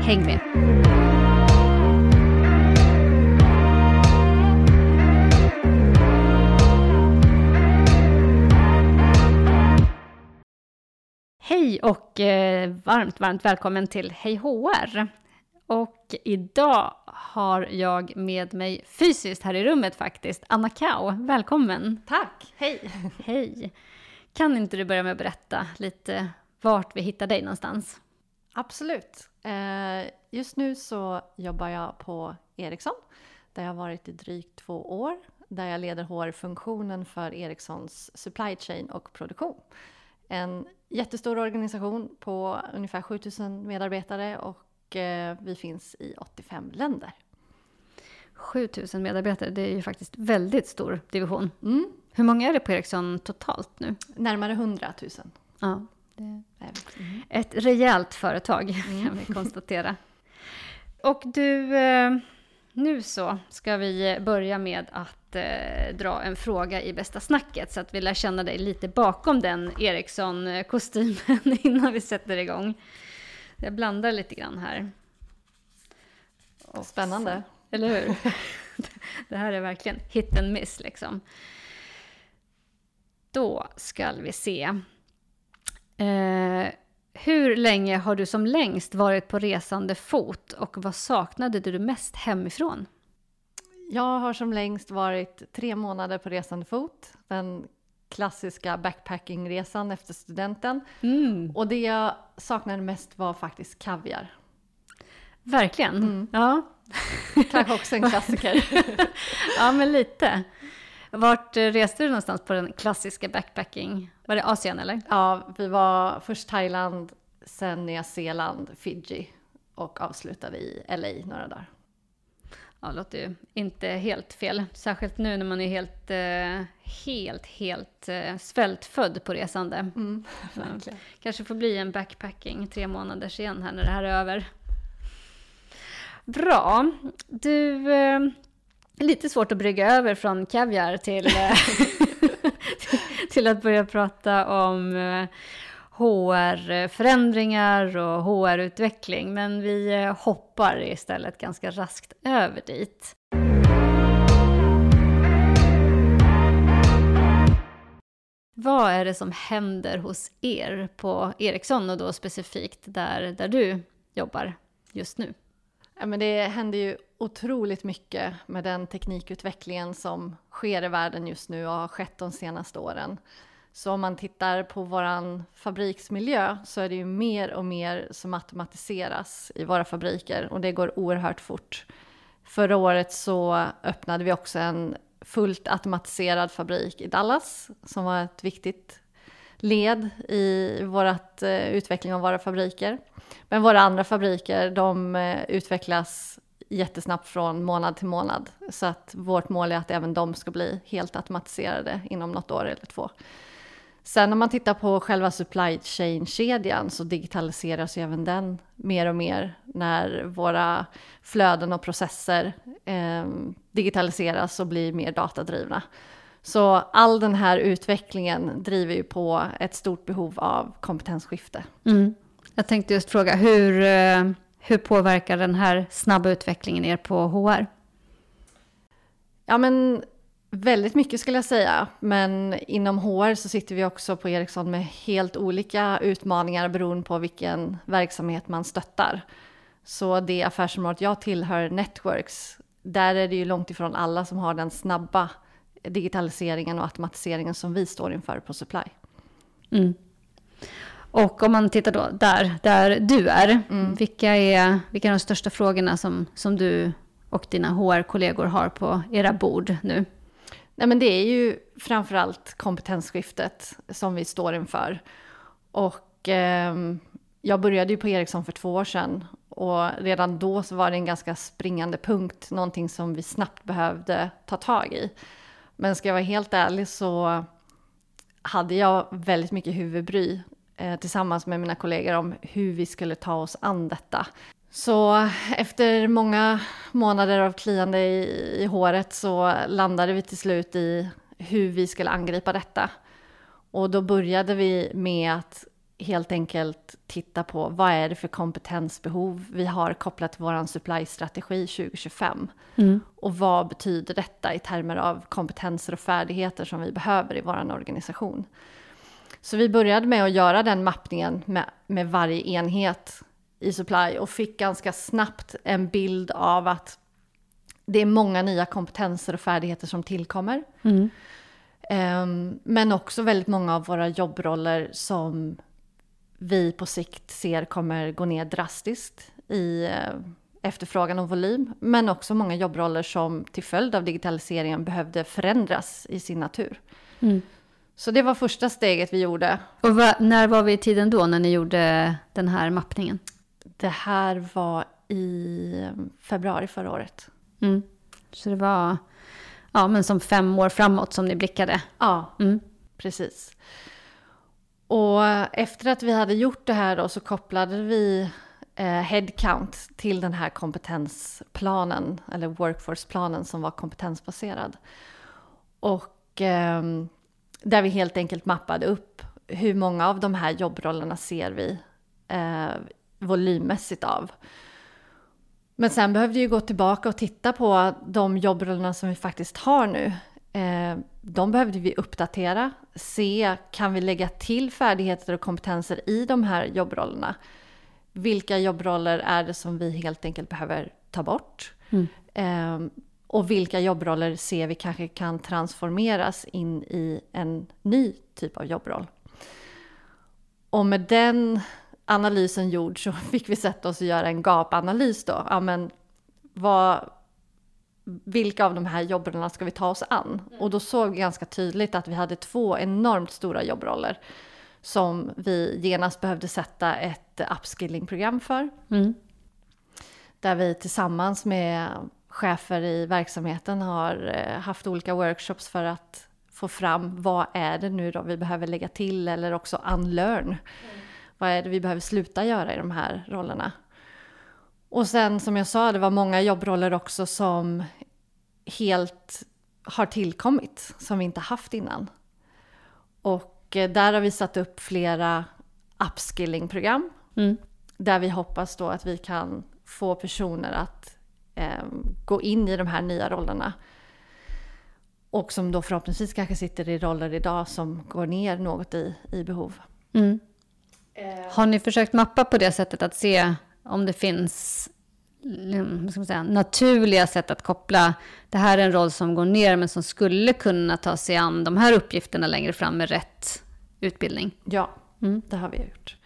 Häng med! Hej och eh, varmt, varmt välkommen till Hej HR! Och idag har jag med mig fysiskt här i rummet faktiskt, Anna Kau. Välkommen! Tack! Hej! Hej! Kan inte du börja med att berätta lite vart vi hittar dig någonstans? Absolut. Eh, just nu så jobbar jag på Ericsson där jag har varit i drygt två år där jag leder HR-funktionen för Ericssons supply chain och produktion. En jättestor organisation på ungefär 7000 medarbetare och eh, vi finns i 85 länder. 7000 medarbetare, det är ju faktiskt väldigt stor division. Mm. Hur många är det på Ericsson totalt nu? Närmare 100 000. Ja. Ett rejält företag mm. kan vi konstatera. Och du, eh, nu så ska vi börja med att eh, dra en fråga i bästa snacket så att vi lär känna dig lite bakom den Ericsson-kostymen innan vi sätter igång. Jag blandar lite grann här. Och Spännande. Så, eller hur? Det här är verkligen hit and miss liksom. Då ska vi se. Eh, hur länge har du som längst varit på resande fot och vad saknade du mest hemifrån? Jag har som längst varit tre månader på resande fot. Den klassiska backpackingresan efter studenten. Mm. Och det jag saknade mest var faktiskt kaviar. Verkligen? Mm. Ja. Kanske också en klassiker. ja, men lite. Vart eh, reste du någonstans på den klassiska backpacking? Var det Asien eller? Ja, vi var först Thailand, sen Nya Zeeland, Fiji och avslutade i LA några dagar. Ja, det låter ju inte helt fel. Särskilt nu när man är helt, eh, helt, helt eh, svältfödd på resande. Mm, kanske får bli en backpacking tre månaders igen här när det här är över. Bra. Du, lite svårt att brygga över från kaviar till, eh, till att börja prata om eh, HR-förändringar och HR-utveckling. Men vi eh, hoppar istället ganska raskt över dit. Vad är det som händer hos er på Ericsson och då specifikt där, där du jobbar just nu? Ja, men det händer ju otroligt mycket med den teknikutvecklingen som sker i världen just nu och har skett de senaste åren. Så om man tittar på vår fabriksmiljö så är det ju mer och mer som automatiseras i våra fabriker och det går oerhört fort. Förra året så öppnade vi också en fullt automatiserad fabrik i Dallas som var ett viktigt led i vårt eh, utveckling av våra fabriker. Men våra andra fabriker, de eh, utvecklas jättesnabbt från månad till månad. Så att vårt mål är att även de ska bli helt automatiserade inom något år eller två. Sen om man tittar på själva supply chain-kedjan så digitaliseras ju även den mer och mer när våra flöden och processer eh, digitaliseras och blir mer datadrivna. Så all den här utvecklingen driver ju på ett stort behov av kompetensskifte. Mm. Jag tänkte just fråga, hur, eh, hur påverkar den här snabba utvecklingen er på HR? Ja, men väldigt mycket skulle jag säga. Men inom HR så sitter vi också på Ericsson med helt olika utmaningar beroende på vilken verksamhet man stöttar. Så det affärsområdet jag tillhör, Networks, där är det ju långt ifrån alla som har den snabba digitaliseringen och automatiseringen som vi står inför på Supply. Mm. Och om man tittar då där, där du är, mm. vilka, är vilka är de största frågorna som, som du och dina HR-kollegor har på era bord nu? Nej, men det är ju framförallt kompetensskiftet som vi står inför. Och eh, jag började ju på Ericsson för två år sedan Och redan då så var det en ganska springande punkt, någonting som vi snabbt behövde ta tag i. Men ska jag vara helt ärlig så hade jag väldigt mycket huvudbry tillsammans med mina kollegor om hur vi skulle ta oss an detta. Så efter många månader av kliande i, i håret så landade vi till slut i hur vi skulle angripa detta. Och då började vi med att helt enkelt titta på vad är det för kompetensbehov vi har kopplat till vår supply-strategi 2025. Mm. Och vad betyder detta i termer av kompetenser och färdigheter som vi behöver i vår organisation. Så vi började med att göra den mappningen med, med varje enhet i supply och fick ganska snabbt en bild av att det är många nya kompetenser och färdigheter som tillkommer. Mm. Um, men också väldigt många av våra jobbroller som vi på sikt ser kommer gå ner drastiskt i uh, efterfrågan och volym. Men också många jobbroller som till följd av digitaliseringen behövde förändras i sin natur. Mm. Så det var första steget vi gjorde. Och va, när var vi i tiden då, när ni gjorde den här mappningen? Det här var i februari förra året. Mm. Så det var ja, men som fem år framåt som ni blickade? Ja, mm. precis. Och efter att vi hade gjort det här då så kopplade vi eh, headcount till den här kompetensplanen, eller workforceplanen som var kompetensbaserad. Och eh, där vi helt enkelt mappade upp hur många av de här jobbrollerna ser vi eh, volymmässigt av. Men sen behövde vi gå tillbaka och titta på de jobbrollerna som vi faktiskt har nu. Eh, de behövde vi uppdatera, se kan vi lägga till färdigheter och kompetenser i de här jobbrollerna. Vilka jobbroller är det som vi helt enkelt behöver ta bort? Mm. Eh, och vilka jobbroller ser vi kanske kan transformeras in i en ny typ av jobbroll? Och med den analysen gjord så fick vi sätta oss och göra en gapanalys då. Ja, men vad, vilka av de här jobbrollerna ska vi ta oss an? Mm. Och då såg vi ganska tydligt att vi hade två enormt stora jobbroller som vi genast behövde sätta ett upskillingprogram för. Mm. Där vi tillsammans med chefer i verksamheten har eh, haft olika workshops för att få fram vad är det nu då vi behöver lägga till eller också unlearn. Mm vad är det vi behöver sluta göra i de här rollerna? Och sen som jag sa, det var många jobbroller också som helt har tillkommit, som vi inte haft innan. Och eh, där har vi satt upp flera upskillingprogram. Mm. Där vi hoppas då att vi kan få personer att eh, gå in i de här nya rollerna. Och som då förhoppningsvis kanske sitter i roller idag som går ner något i, i behov. Mm. Eh. Har ni försökt mappa på det sättet att se om det finns man säga, naturliga sätt att koppla det här är en roll som går ner men som skulle kunna ta sig an de här uppgifterna längre fram med rätt utbildning? Ja, mm. det har vi gjort.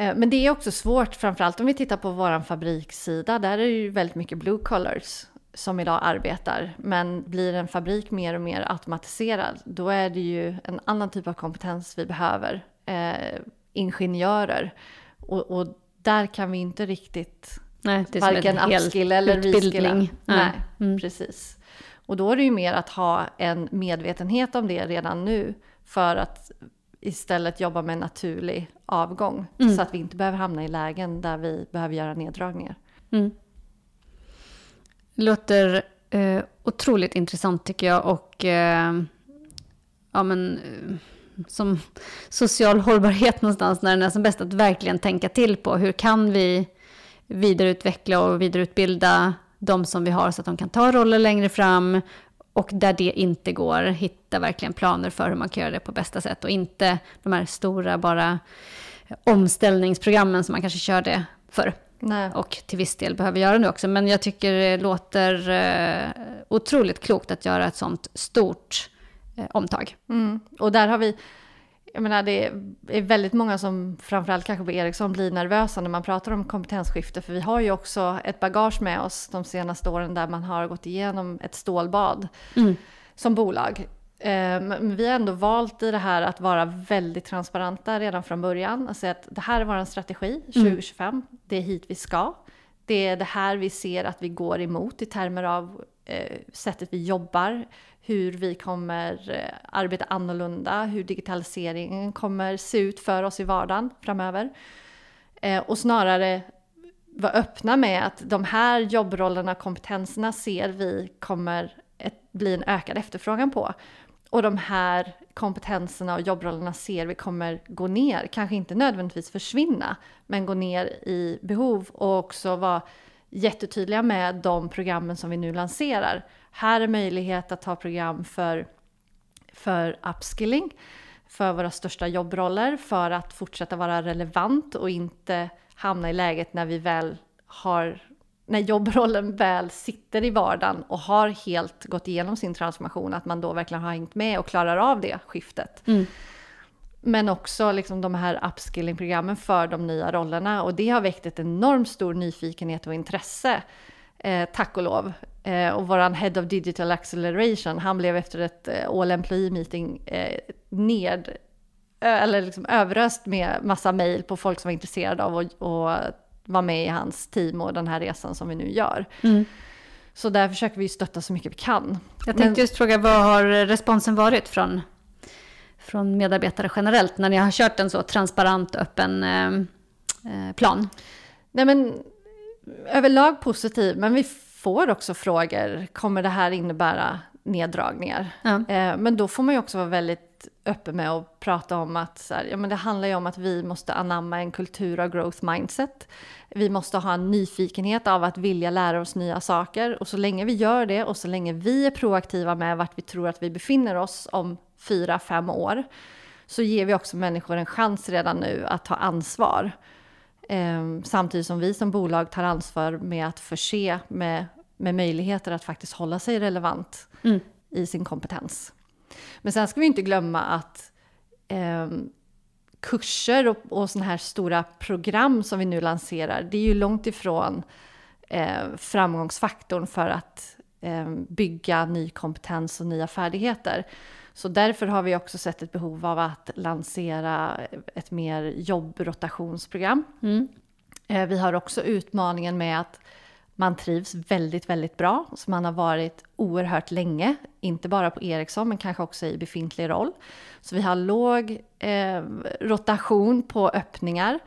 Eh, men det är också svårt, framförallt om vi tittar på vår fabrikssida. Där är det ju väldigt mycket blue collars som idag arbetar. Men blir en fabrik mer och mer automatiserad, då är det ju en annan typ av kompetens vi behöver. Eh, ingenjörer. Och, och, där kan vi inte riktigt Nej, det är varken upskill eller reskilla. Nej, Nej mm. precis. Och då är det ju mer att ha en medvetenhet om det redan nu för att istället jobba med en naturlig avgång. Mm. Så att vi inte behöver hamna i lägen där vi behöver göra neddragningar. Mm. Låter eh, otroligt intressant tycker jag och eh, ja men eh, som social hållbarhet någonstans när den är som bäst att verkligen tänka till på hur kan vi vidareutveckla och vidareutbilda de som vi har så att de kan ta roller längre fram och där det inte går, hitta verkligen planer för hur man kan göra det på bästa sätt och inte de här stora bara omställningsprogrammen som man kanske körde förr. Nej. Och till viss del behöver göra nu också. Men jag tycker det låter eh, otroligt klokt att göra ett sånt stort eh, omtag. Mm. Och där har vi, jag menar det är väldigt många som framförallt kanske på Ericsson blir nervösa när man pratar om kompetensskifte. För vi har ju också ett bagage med oss de senaste åren där man har gått igenom ett stålbad mm. som bolag. Eh, men vi har ändå valt i det här att vara väldigt transparenta redan från början. Alltså att det här är vår strategi 2025. Mm. Det är hit vi ska. Det är det här vi ser att vi går emot i termer av eh, sättet vi jobbar, hur vi kommer eh, arbeta annorlunda, hur digitaliseringen kommer se ut för oss i vardagen framöver. Eh, och snarare vara öppna med att de här jobbrollerna, kompetenserna ser vi kommer ett, bli en ökad efterfrågan på. Och de här kompetenserna och jobbrollerna ser vi kommer gå ner, kanske inte nödvändigtvis försvinna, men gå ner i behov och också vara jättetydliga med de programmen som vi nu lanserar. Här är möjlighet att ta program för, för upskilling, för våra största jobbroller, för att fortsätta vara relevant och inte hamna i läget när vi väl har när jobbrollen väl sitter i vardagen och har helt gått igenom sin transformation, att man då verkligen har hängt med och klarar av det skiftet. Mm. Men också liksom de här upskilling-programmen för de nya rollerna och det har väckt ett enormt stor nyfikenhet och intresse, eh, tack och lov. Eh, och våran Head of Digital Acceleration, han blev efter ett eh, All Employee Meeting eh, ned, eller liksom överöst med massa mejl på folk som var intresserade av att vara med i hans team och den här resan som vi nu gör. Mm. Så där försöker vi stötta så mycket vi kan. Jag tänkte just fråga, vad har responsen varit från från medarbetare generellt när ni har kört en så transparent öppen eh, eh, plan? Nej men överlag positiv, men vi får också frågor, kommer det här innebära neddragningar? Ja. Eh, men då får man ju också vara väldigt öppen med att prata om att så här, ja, men det handlar ju om att vi måste anamma en kultur av growth mindset. Vi måste ha en nyfikenhet av att vilja lära oss nya saker och så länge vi gör det och så länge vi är proaktiva med vart vi tror att vi befinner oss om fyra, fem år så ger vi också människor en chans redan nu att ta ansvar. Eh, samtidigt som vi som bolag tar ansvar med att förse med, med möjligheter att faktiskt hålla sig relevant mm. i sin kompetens. Men sen ska vi inte glömma att eh, kurser och, och sådana här stora program som vi nu lanserar, det är ju långt ifrån eh, framgångsfaktorn för att eh, bygga ny kompetens och nya färdigheter. Så därför har vi också sett ett behov av att lansera ett mer jobbrotationsprogram. Mm. Eh, vi har också utmaningen med att man trivs väldigt, väldigt bra, som man har varit oerhört länge, inte bara på Ericsson men kanske också i befintlig roll. Så vi har låg eh, rotation på öppningar,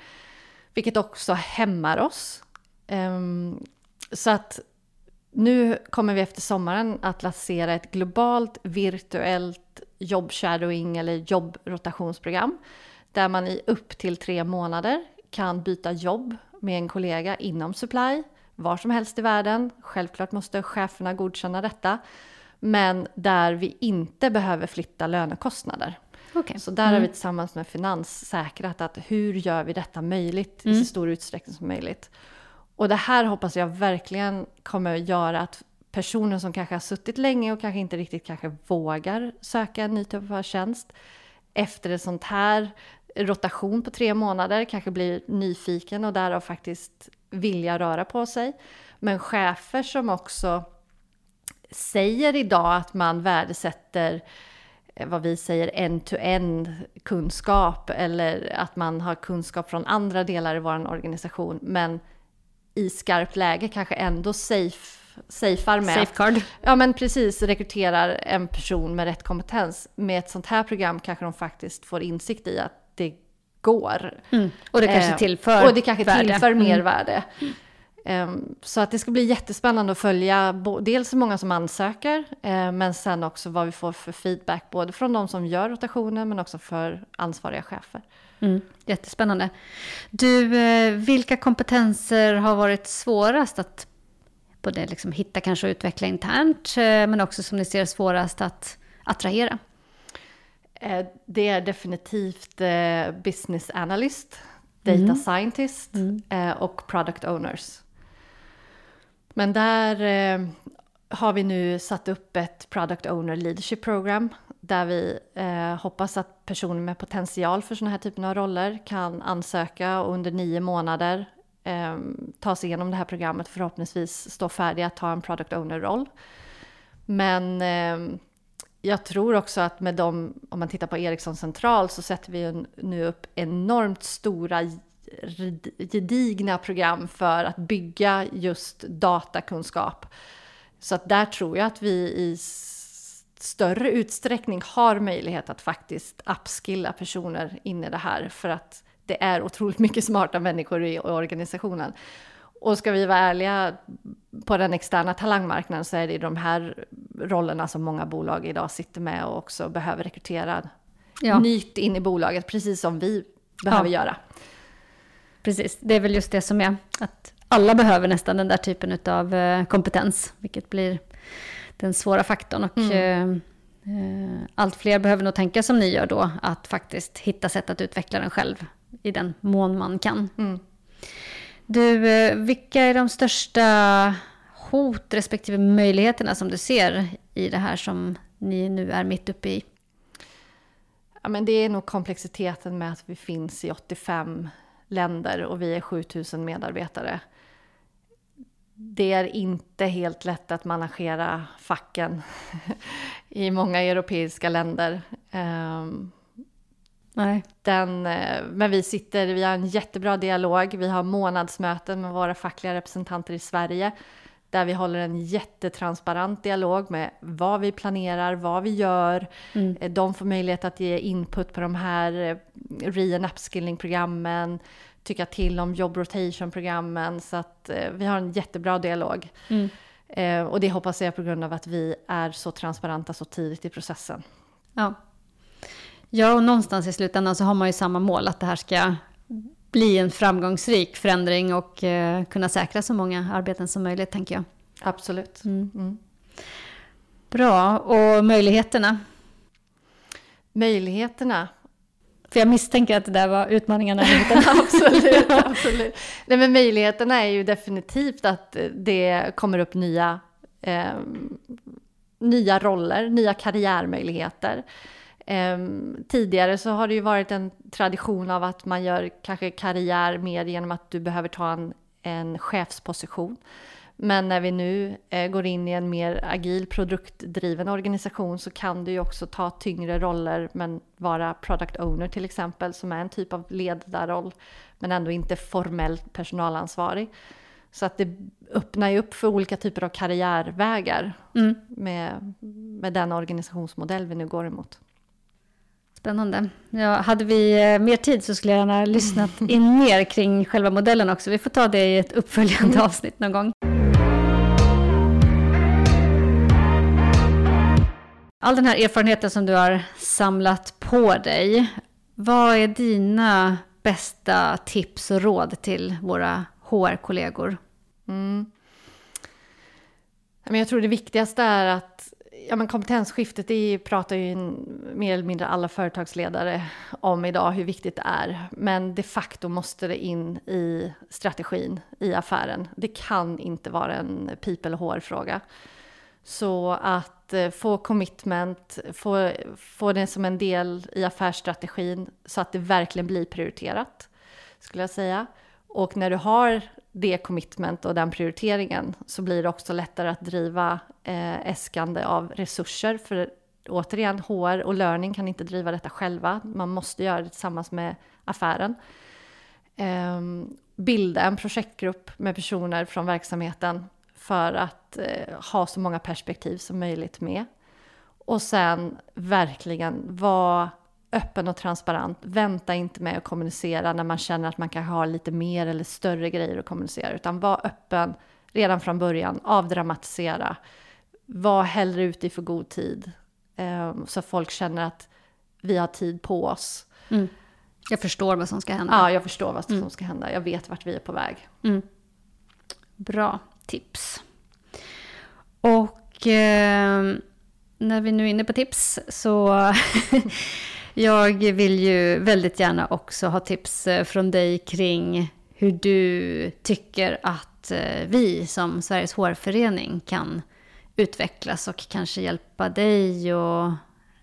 vilket också hämmar oss. Um, så att nu kommer vi efter sommaren att lansera ett globalt virtuellt jobbshadowing eller jobbrotationsprogram där man i upp till tre månader kan byta jobb med en kollega inom supply var som helst i världen. Självklart måste cheferna godkänna detta, men där vi inte behöver flytta lönekostnader. Okay. Så där mm. har vi tillsammans med Finans säkrat att hur gör vi detta möjligt mm. i så stor utsträckning som möjligt. Och det här hoppas jag verkligen kommer göra att personer som kanske har suttit länge och kanske inte riktigt kanske vågar söka en ny typ av tjänst efter en sånt här rotation på tre månader kanske blir nyfiken och därav faktiskt vilja röra på sig. Men chefer som också säger idag att man värdesätter eh, vad vi säger end-to-end kunskap eller att man har kunskap från andra delar i vår organisation men i skarpt läge kanske ändå safe safear med. Safeguard. Ja men precis, rekryterar en person med rätt kompetens. Med ett sånt här program kanske de faktiskt får insikt i att det går. Mm. Och det kanske eh, tillför Och det kanske värde. tillför mm. mervärde. Mm. Um, så att det ska bli jättespännande att följa dels hur många som ansöker, uh, men sen också vad vi får för feedback, både från de som gör rotationen, men också för ansvariga chefer. Mm, jättespännande. Du, eh, vilka kompetenser har varit svårast att både liksom hitta kanske och utveckla internt, eh, men också som ni ser svårast att attrahera? Eh, det är definitivt business analyst, data mm. scientist mm. och product owners. Men där eh, har vi nu satt upp ett Product Owner Leadership Program där vi eh, hoppas att personer med potential för sådana här typer av roller kan ansöka och under nio månader eh, ta sig igenom det här programmet förhoppningsvis stå färdiga att ta en Product Owner-roll. Men eh, jag tror också att med dem, om man tittar på Ericsson central så sätter vi nu upp enormt stora gedigna program för att bygga just datakunskap. Så att där tror jag att vi i större utsträckning har möjlighet att faktiskt upskilla personer in i det här för att det är otroligt mycket smarta människor i organisationen. Och ska vi vara ärliga på den externa talangmarknaden så är det de här rollerna som många bolag idag sitter med och också behöver rekrytera ja. nytt in i bolaget, precis som vi behöver ja. göra. Precis, det är väl just det som är att alla behöver nästan den där typen av eh, kompetens, vilket blir den svåra faktorn. Och, mm. eh, allt fler behöver nog tänka som ni gör då, att faktiskt hitta sätt att utveckla den själv i den mån man kan. Mm. Du, eh, vilka är de största hot respektive möjligheterna som du ser i det här som ni nu är mitt uppe i? Ja, men det är nog komplexiteten med att vi finns i 85 länder och vi är 7000 medarbetare. Det är inte helt lätt att managera facken i många europeiska länder. Um, Nej. Den, eh, men vi sitter, vi har en jättebra dialog. Vi har månadsmöten med våra fackliga representanter i Sverige där vi håller en jättetransparent dialog med vad vi planerar, vad vi gör. Mm. Eh, de får möjlighet att ge input på de här eh, re and upskilling-programmen, tycka till om job rotation-programmen. Så att vi har en jättebra dialog. Mm. Och det hoppas jag på grund av att vi är så transparenta så tidigt i processen. Ja. Ja, och någonstans i slutändan så har man ju samma mål, att det här ska bli en framgångsrik förändring och eh, kunna säkra så många arbeten som möjligt, tänker jag. Absolut. Mm. Mm. Bra, och möjligheterna? Möjligheterna? För jag misstänker att det där var utmaningarna. absolut, absolut. Nej, men möjligheterna är ju definitivt att det kommer upp nya, eh, nya roller, nya karriärmöjligheter. Um, tidigare så har det ju varit en tradition av att man gör kanske karriär mer genom att du behöver ta en, en chefsposition. Men när vi nu eh, går in i en mer agil produktdriven organisation så kan du ju också ta tyngre roller men vara product owner till exempel som är en typ av ledarroll men ändå inte formellt personalansvarig. Så att det öppnar ju upp för olika typer av karriärvägar mm. med, med den organisationsmodell vi nu går emot. Spännande. Ja, hade vi eh, mer tid så skulle jag gärna lyssnat in mer kring själva modellen också. Vi får ta det i ett uppföljande mm. avsnitt någon gång. All den här erfarenheten som du har samlat på dig, vad är dina bästa tips och råd till våra HR-kollegor? Mm. Jag tror det viktigaste är att ja, men kompetensskiftet det pratar ju mer eller mindre alla företagsledare om idag, hur viktigt det är. Men de facto måste det in i strategin, i affären. Det kan inte vara en pip eller hårfråga. Så att eh, få commitment, få, få det som en del i affärsstrategin så att det verkligen blir prioriterat, skulle jag säga. Och när du har det commitment och den prioriteringen så blir det också lättare att driva eh, äskande av resurser. För återigen, HR och learning kan inte driva detta själva. Man måste göra det tillsammans med affären. Eh, bilda en projektgrupp med personer från verksamheten för att eh, ha så många perspektiv som möjligt med. Och sen verkligen vara öppen och transparent. Vänta inte med att kommunicera när man känner att man kan ha lite mer eller större grejer att kommunicera, utan var öppen redan från början, avdramatisera. Var hellre ute i för god tid, eh, så folk känner att vi har tid på oss. Mm. Jag förstår vad som ska hända. Ja, jag förstår vad som mm. ska hända. Jag vet vart vi är på väg. Mm. Bra tips. Och eh, när vi nu är inne på tips så Jag vill ju väldigt gärna också ha tips eh, från dig kring hur du tycker att eh, vi som Sveriges hårförening kan utvecklas och kanske hjälpa dig och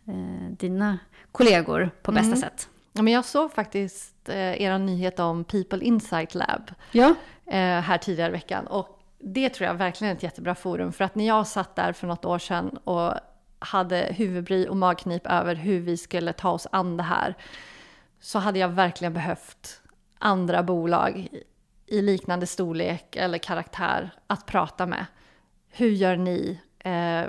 eh, dina kollegor på bästa mm. sätt. Ja, men jag såg faktiskt eh, er nyhet om People Insight Lab ja. eh, här tidigare i veckan. Och det tror jag verkligen är ett jättebra forum. För att när jag satt där för något år sedan och hade huvudbry och magknip över hur vi skulle ta oss an det här så hade jag verkligen behövt andra bolag i liknande storlek eller karaktär att prata med. Hur gör ni? Eh,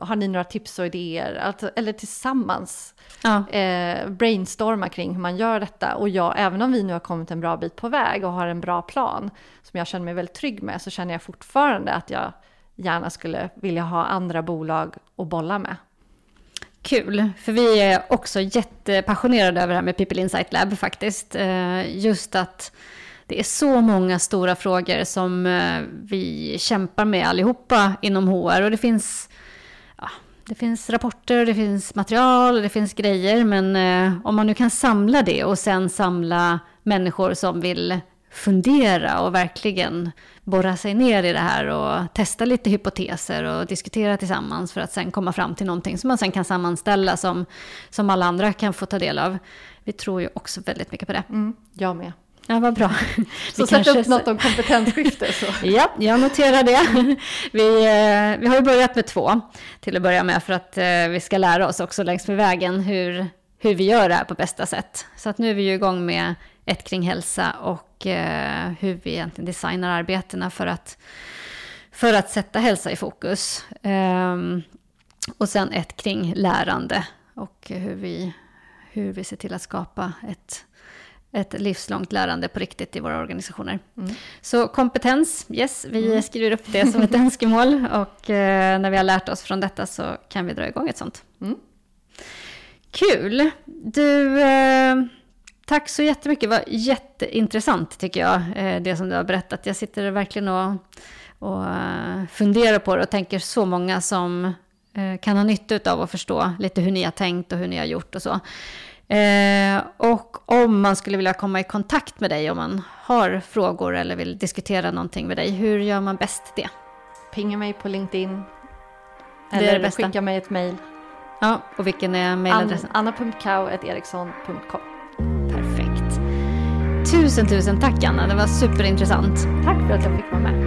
har ni några tips och idéer? Alltså, eller tillsammans ja. eh, brainstorma kring hur man gör detta. Och jag, även om vi nu har kommit en bra bit på väg och har en bra plan som jag känner mig väldigt trygg med så känner jag fortfarande att jag gärna skulle vilja ha andra bolag att bolla med. Kul, för vi är också jättepassionerade över det här med People Insight Lab faktiskt. Eh, just att det är så många stora frågor som eh, vi kämpar med allihopa inom HR. Och det finns, ja, det finns rapporter, det finns material, det finns grejer. Men eh, om man nu kan samla det och sen samla människor som vill fundera och verkligen borra sig ner i det här och testa lite hypoteser och diskutera tillsammans för att sen komma fram till någonting som man sen kan sammanställa som, som alla andra kan få ta del av. Vi tror ju också väldigt mycket på det. Mm, jag med. Ja, vad bra. Så sätt upp något om kompetensskifte. Så. ja, jag noterar det. Vi, eh, vi har ju börjat med två till att börja med för att eh, vi ska lära oss också längs med vägen hur, hur vi gör det här på bästa sätt. Så att nu är vi ju igång med ett kring hälsa och eh, hur vi egentligen designar arbetena för att, för att sätta hälsa i fokus. Ehm, och sen ett kring lärande och hur vi, hur vi ser till att skapa ett ett livslångt lärande på riktigt i våra organisationer. Mm. Så kompetens, yes, vi mm. skriver upp det som ett önskemål och eh, när vi har lärt oss från detta så kan vi dra igång ett sånt. Mm. Kul! Du, eh, tack så jättemycket, det var jätteintressant tycker jag, eh, det som du har berättat. Jag sitter verkligen och, och eh, funderar på det och tänker så många som eh, kan ha nytta av att förstå lite hur ni har tänkt och hur ni har gjort och så. Och om man skulle vilja komma i kontakt med dig, om man har frågor eller vill diskutera någonting med dig, hur gör man bäst det? Pinga mig på LinkedIn. Eller skicka mig ett mejl. Ja, och vilken är mejladressen? An Anna.kau.eriksson.com. Tusen, tusen tack Anna, det var superintressant. Tack för att jag fick vara med.